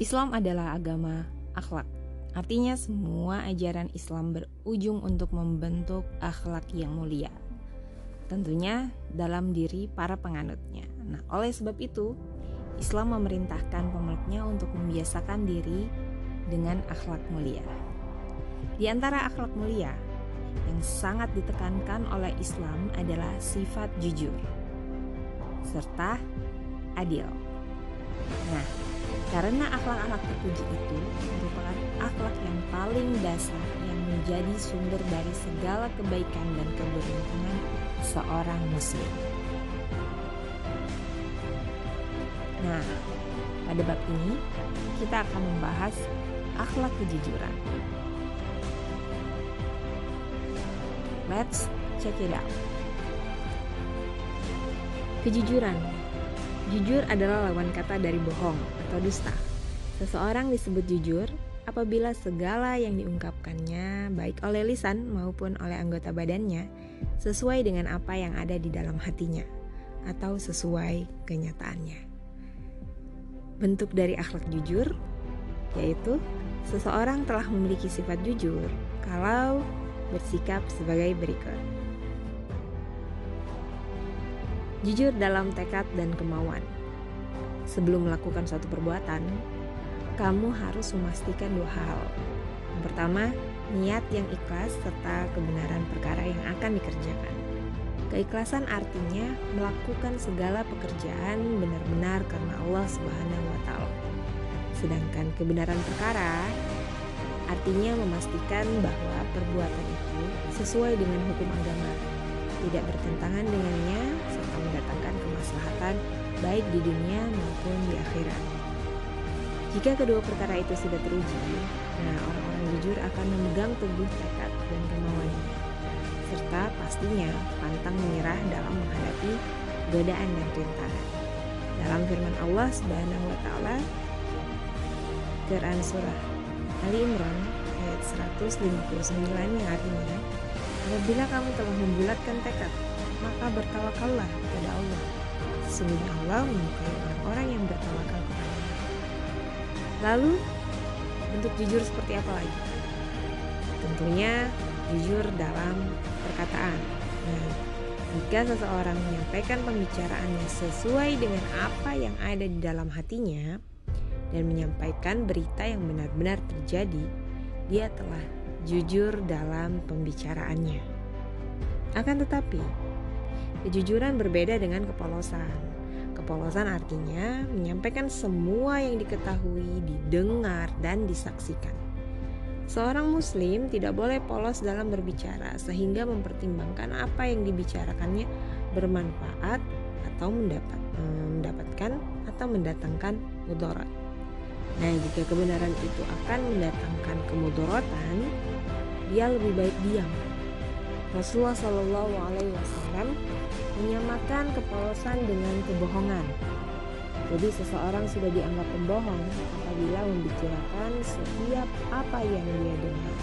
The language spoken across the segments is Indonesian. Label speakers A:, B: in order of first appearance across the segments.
A: Islam adalah agama akhlak. Artinya semua ajaran Islam berujung untuk membentuk akhlak yang mulia. Tentunya dalam diri para penganutnya. Nah, oleh sebab itu, Islam memerintahkan pemeluknya untuk membiasakan diri dengan akhlak mulia. Di antara akhlak mulia yang sangat ditekankan oleh Islam adalah sifat jujur serta adil. Nah, karena akhlak-akhlak terpuji itu merupakan akhlak yang paling dasar yang menjadi sumber dari segala kebaikan dan keberuntungan seorang muslim. Nah, pada bab ini kita akan membahas akhlak kejujuran. Let's check it out. Kejujuran Jujur adalah lawan kata dari bohong atau dusta. Seseorang disebut jujur apabila segala yang diungkapkannya, baik oleh lisan maupun oleh anggota badannya, sesuai dengan apa yang ada di dalam hatinya atau sesuai kenyataannya. Bentuk dari akhlak jujur yaitu seseorang telah memiliki sifat jujur kalau bersikap sebagai berikut. Jujur dalam tekad dan kemauan. Sebelum melakukan suatu perbuatan, kamu harus memastikan dua hal. Yang pertama, niat yang ikhlas serta kebenaran perkara yang akan dikerjakan. Keikhlasan artinya melakukan segala pekerjaan benar-benar karena Allah Subhanahu wa taala. Sedangkan kebenaran perkara artinya memastikan bahwa perbuatan itu sesuai dengan hukum agama, tidak bertentangan dengannya mendatangkan kemaslahatan baik di dunia maupun di akhirat. Jika kedua perkara itu sudah teruji, nah orang-orang jujur akan memegang teguh tekad dan kemauannya, serta pastinya pantang menyerah dalam menghadapi godaan dan rintangan. Dalam firman Allah Subhanahu wa taala Quran surah Ali Imran ayat 159 yang artinya Apabila kamu telah membulatkan tekad maka bertawakallah kepada Allah. Sesungguhnya Allah menyukai orang-orang yang bertawakal kepada Lalu, bentuk jujur seperti apa lagi? Tentunya jujur dalam perkataan. Nah, jika seseorang menyampaikan pembicaraannya sesuai dengan apa yang ada di dalam hatinya dan menyampaikan berita yang benar-benar terjadi, dia telah jujur dalam pembicaraannya. Akan tetapi, Kejujuran berbeda dengan kepolosan. Kepolosan artinya menyampaikan semua yang diketahui, didengar, dan disaksikan. Seorang Muslim tidak boleh polos dalam berbicara, sehingga mempertimbangkan apa yang dibicarakannya bermanfaat atau mendapat, eh, mendapatkan atau mendatangkan mudarat. Nah, jika kebenaran itu akan mendatangkan kemudorotan, dia lebih baik diam. Rasulullah Shallallahu Alaihi Wasallam menyamakan kepolosan dengan kebohongan. Jadi seseorang sudah dianggap pembohong apabila membicarakan setiap apa yang dia dengar.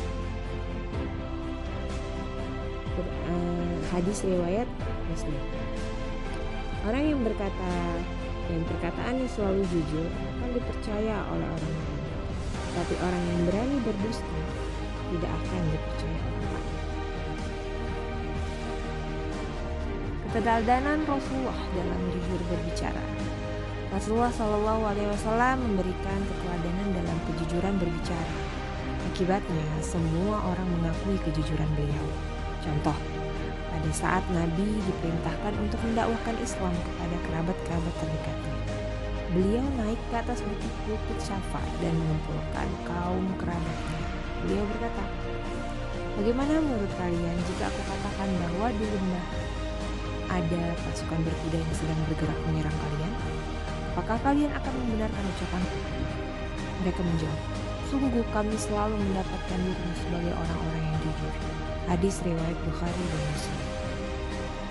A: Uh, hadis riwayat Muslim. Orang yang berkata dan perkataannya selalu jujur akan dipercaya oleh orang lain. Tapi orang yang berani berdusta tidak akan dipercaya. Keteladanan Rasulullah dalam jujur berbicara. Rasulullah Shallallahu Alaihi Wasallam memberikan keteladanan dalam kejujuran berbicara. Akibatnya, semua orang mengakui kejujuran beliau. Contoh, pada saat Nabi diperintahkan untuk mendakwahkan Islam kepada kerabat-kerabat terdekatnya. Beliau naik ke atas bukit-bukit Syafa dan mengumpulkan kaum kerabatnya. Beliau berkata, Bagaimana menurut kalian jika aku katakan bahwa di lembah ada pasukan berkuda yang sedang bergerak menyerang kalian? Apakah kalian akan membenarkan ucapanku? Mereka menjawab, sungguh kami selalu mendapatkan dirimu sebagai orang-orang yang jujur. Hadis riwayat Bukhari dan Muslim.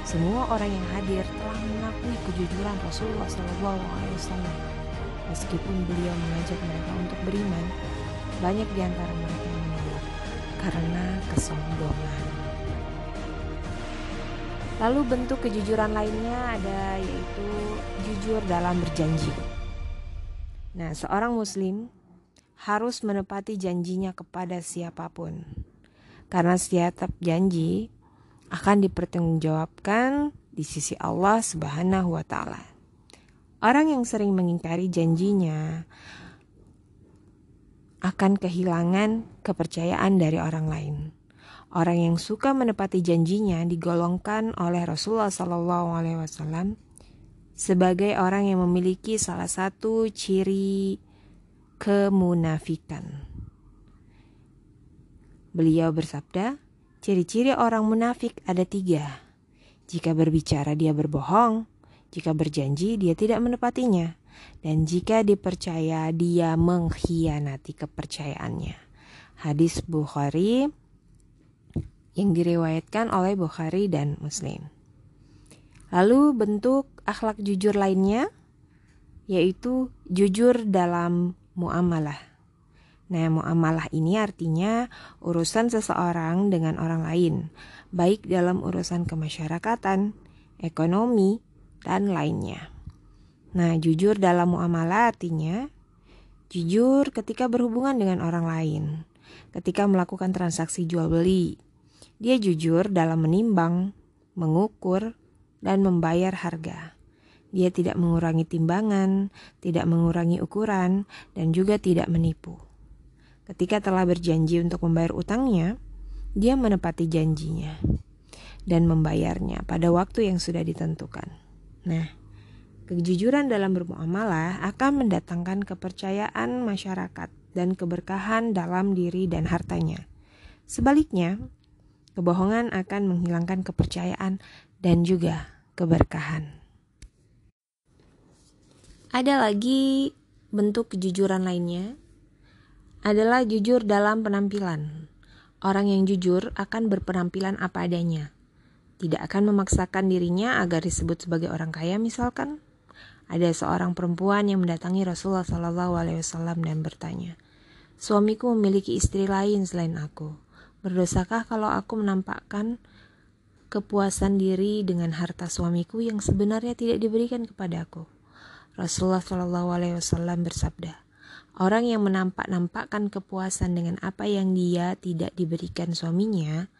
A: Semua orang yang hadir telah mengakui kejujuran Rasulullah SAW. Meskipun beliau mengajak mereka untuk beriman, banyak di antara mereka yang menolak karena kesombongan. Lalu bentuk kejujuran lainnya ada yaitu jujur dalam berjanji. Nah, seorang muslim harus menepati janjinya kepada siapa pun. Karena setiap janji akan dipertanggungjawabkan di sisi Allah Subhanahu wa taala. Orang yang sering mengingkari janjinya akan kehilangan kepercayaan dari orang lain. Orang yang suka menepati janjinya digolongkan oleh Rasulullah Sallallahu Alaihi Wasallam sebagai orang yang memiliki salah satu ciri kemunafikan. Beliau bersabda, ciri-ciri orang munafik ada tiga. Jika berbicara dia berbohong, jika berjanji dia tidak menepatinya, dan jika dipercaya dia mengkhianati kepercayaannya. Hadis Bukhari yang diriwayatkan oleh Bukhari dan Muslim. Lalu bentuk akhlak jujur lainnya yaitu jujur dalam muamalah. Nah, muamalah ini artinya urusan seseorang dengan orang lain, baik dalam urusan kemasyarakatan, ekonomi, dan lainnya. Nah, jujur dalam muamalah artinya jujur ketika berhubungan dengan orang lain, ketika melakukan transaksi jual beli. Dia jujur dalam menimbang, mengukur, dan membayar harga. Dia tidak mengurangi timbangan, tidak mengurangi ukuran, dan juga tidak menipu. Ketika telah berjanji untuk membayar utangnya, dia menepati janjinya dan membayarnya pada waktu yang sudah ditentukan. Nah, kejujuran dalam bermuamalah akan mendatangkan kepercayaan masyarakat dan keberkahan dalam diri dan hartanya. Sebaliknya, kebohongan akan menghilangkan kepercayaan dan juga keberkahan. Ada lagi bentuk kejujuran lainnya adalah jujur dalam penampilan. Orang yang jujur akan berpenampilan apa adanya. Tidak akan memaksakan dirinya agar disebut sebagai orang kaya misalkan. Ada seorang perempuan yang mendatangi Rasulullah SAW dan bertanya, Suamiku memiliki istri lain selain aku. Berdosakah kalau aku menampakkan kepuasan diri dengan harta suamiku yang sebenarnya tidak diberikan kepadaku. Rasulullah Shallallahu Alaihi Wasallam bersabda, orang yang menampak-nampakkan kepuasan dengan apa yang dia tidak diberikan suaminya,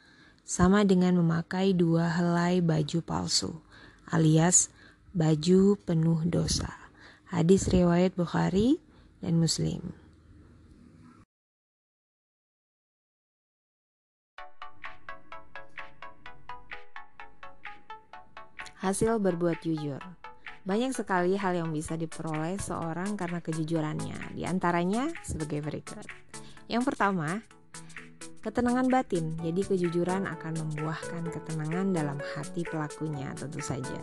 A: sama dengan memakai dua helai baju palsu, alias baju penuh dosa. Hadis riwayat Bukhari dan Muslim. Hasil berbuat jujur. Banyak sekali hal yang bisa diperoleh seorang karena kejujurannya. Di antaranya sebagai berikut. Yang pertama, ketenangan batin. Jadi kejujuran akan membuahkan ketenangan dalam hati pelakunya tentu saja.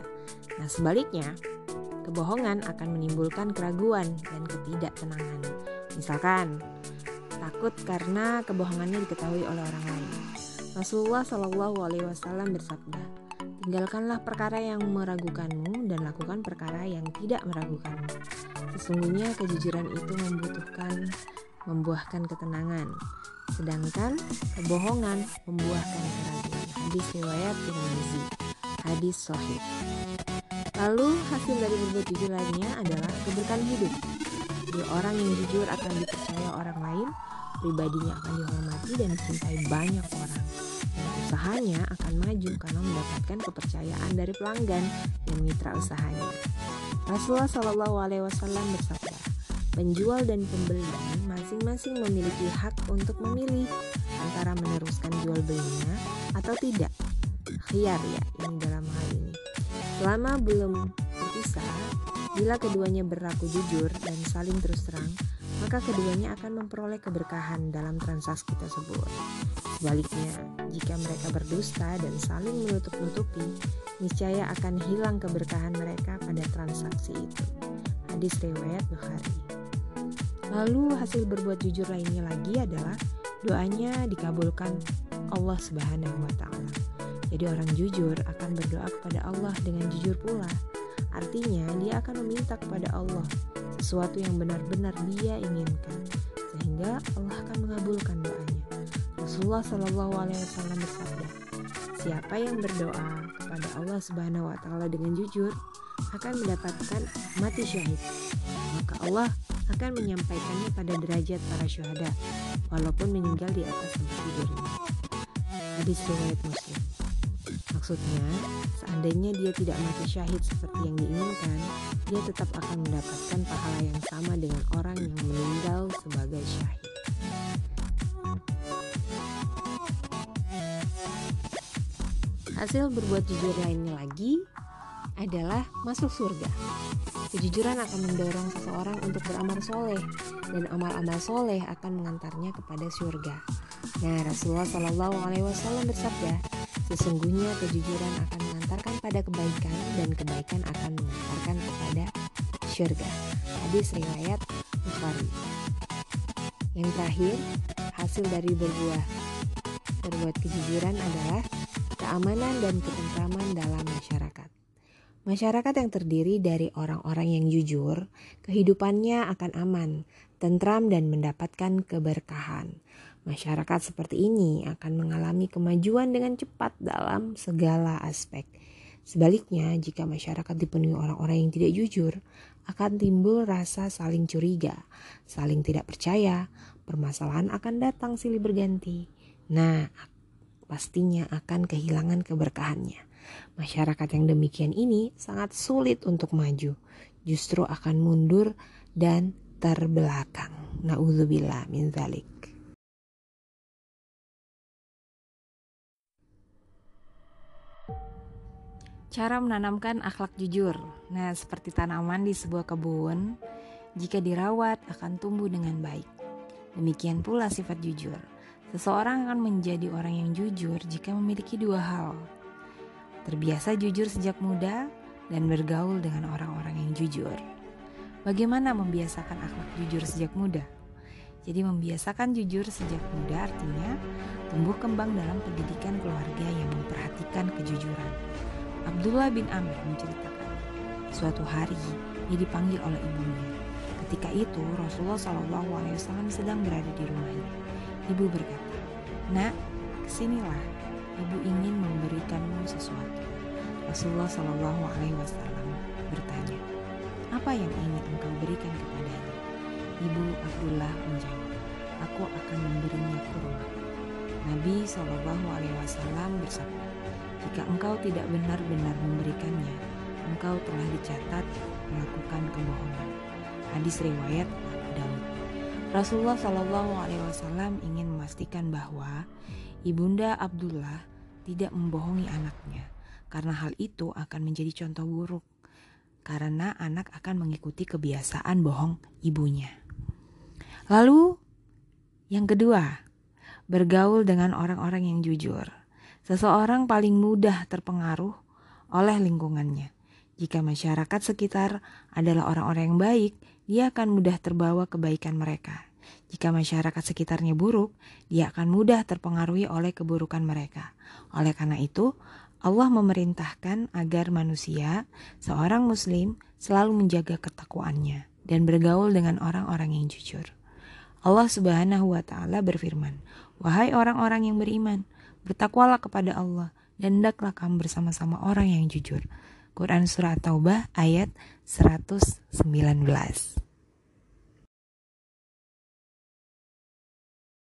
A: Nah, sebaliknya, kebohongan akan menimbulkan keraguan dan ketidaktenangan. Misalkan, takut karena kebohongannya diketahui oleh orang lain. Rasulullah Shallallahu Alaihi Wasallam bersabda, Tinggalkanlah perkara yang meragukanmu dan lakukan perkara yang tidak meragukanmu. Sesungguhnya kejujuran itu membutuhkan membuahkan ketenangan, sedangkan kebohongan membuahkan keraguan. Hadis riwayat Tirmizi. Hadis sahih. Lalu hasil dari berbuat jujur lainnya adalah keberkahan hidup. Jadi orang yang jujur akan dipercaya orang lain, pribadinya akan dihormati dan dicintai banyak orang usahanya akan maju karena mendapatkan kepercayaan dari pelanggan dan mitra usahanya. Rasulullah Shallallahu Alaihi Wasallam bersabda, penjual dan pembeli masing-masing memiliki hak untuk memilih antara meneruskan jual belinya atau tidak. Khiar ya ini dalam hal ini. Selama belum berpisah, bila keduanya berlaku jujur dan saling terus terang, maka keduanya akan memperoleh keberkahan dalam transaksi tersebut. Sebaliknya, jika mereka berdusta dan saling menutup-nutupi, niscaya akan hilang keberkahan mereka pada transaksi itu. Hadis riwayat Bukhari. Lalu hasil berbuat jujur lainnya lagi adalah doanya dikabulkan Allah Subhanahu wa taala. Jadi orang jujur akan berdoa kepada Allah dengan jujur pula. Artinya dia akan meminta kepada Allah sesuatu yang benar-benar dia inginkan sehingga Allah akan mengabulkan doanya. Rasulullah Shallallahu Alaihi Wasallam bersabda, siapa yang berdoa kepada Allah Subhanahu Wa Taala dengan jujur akan mendapatkan mati syahid. Maka Allah akan menyampaikannya pada derajat para syuhada, walaupun meninggal di atas tempat tidurnya. Hadis riwayat Muslim. Maksudnya, seandainya dia tidak mati syahid seperti yang diinginkan, dia tetap akan mendapatkan pahala yang sama dengan orang yang meninggal sebagai syahid. Hasil berbuat jujur lainnya lagi adalah masuk surga. Kejujuran akan mendorong seseorang untuk beramal soleh dan amal-amal soleh akan mengantarnya kepada surga. Nah, Rasulullah Shallallahu Alaihi Wasallam bersabda, sesungguhnya kejujuran akan mengantarkan pada kebaikan dan kebaikan akan mengantarkan kepada surga. Hadis riwayat Bukhari. Yang terakhir, hasil dari berbuah berbuat kejujuran adalah keamanan dan ketentraman dalam masyarakat. Masyarakat yang terdiri dari orang-orang yang jujur, kehidupannya akan aman, tentram, dan mendapatkan keberkahan. Masyarakat seperti ini akan mengalami kemajuan dengan cepat dalam segala aspek. Sebaliknya, jika masyarakat dipenuhi orang-orang yang tidak jujur, akan timbul rasa saling curiga, saling tidak percaya, permasalahan akan datang silih berganti. Nah, pastinya akan kehilangan keberkahannya. Masyarakat yang demikian ini sangat sulit untuk maju, justru akan mundur dan terbelakang. Nauzubillah min zalik. Cara menanamkan akhlak jujur. Nah, seperti tanaman di sebuah kebun, jika dirawat akan tumbuh dengan baik. Demikian pula sifat jujur. Seseorang akan menjadi orang yang jujur jika memiliki dua hal, terbiasa jujur sejak muda, dan bergaul dengan orang-orang yang jujur. Bagaimana membiasakan akhlak jujur sejak muda? Jadi membiasakan jujur sejak muda artinya tumbuh kembang dalam pendidikan keluarga yang memperhatikan kejujuran. Abdullah bin Amr menceritakan, suatu hari ia dipanggil oleh ibunya. Ketika itu Rasulullah Wasallam sedang berada di rumahnya. Ibu berkata, Nak, ke sinilah ibu ingin memberikanmu sesuatu. Rasulullah Shallallahu Alaihi Wasallam bertanya, apa yang ingin engkau berikan kepadanya? Ibu Abdullah menjawab, aku akan memberinya kurma. Nabi Shallallahu Alaihi Wasallam bersabda, jika engkau tidak benar-benar memberikannya, engkau telah dicatat melakukan kebohongan. Hadis riwayat Daud. Rasulullah Shallallahu Alaihi Wasallam ingin memastikan bahwa Ibunda Abdullah tidak membohongi anaknya, karena hal itu akan menjadi contoh buruk, karena anak akan mengikuti kebiasaan bohong ibunya. Lalu, yang kedua, bergaul dengan orang-orang yang jujur. Seseorang paling mudah terpengaruh oleh lingkungannya. Jika masyarakat sekitar adalah orang-orang yang baik, dia akan mudah terbawa kebaikan mereka. Jika masyarakat sekitarnya buruk, dia akan mudah terpengaruhi oleh keburukan mereka. Oleh karena itu, Allah memerintahkan agar manusia, seorang muslim, selalu menjaga ketakwaannya dan bergaul dengan orang-orang yang jujur. Allah Subhanahu wa taala berfirman, "Wahai orang-orang yang beriman, bertakwalah kepada Allah dan hendaklah kamu bersama-sama orang yang jujur." Quran surah Taubah ayat 119.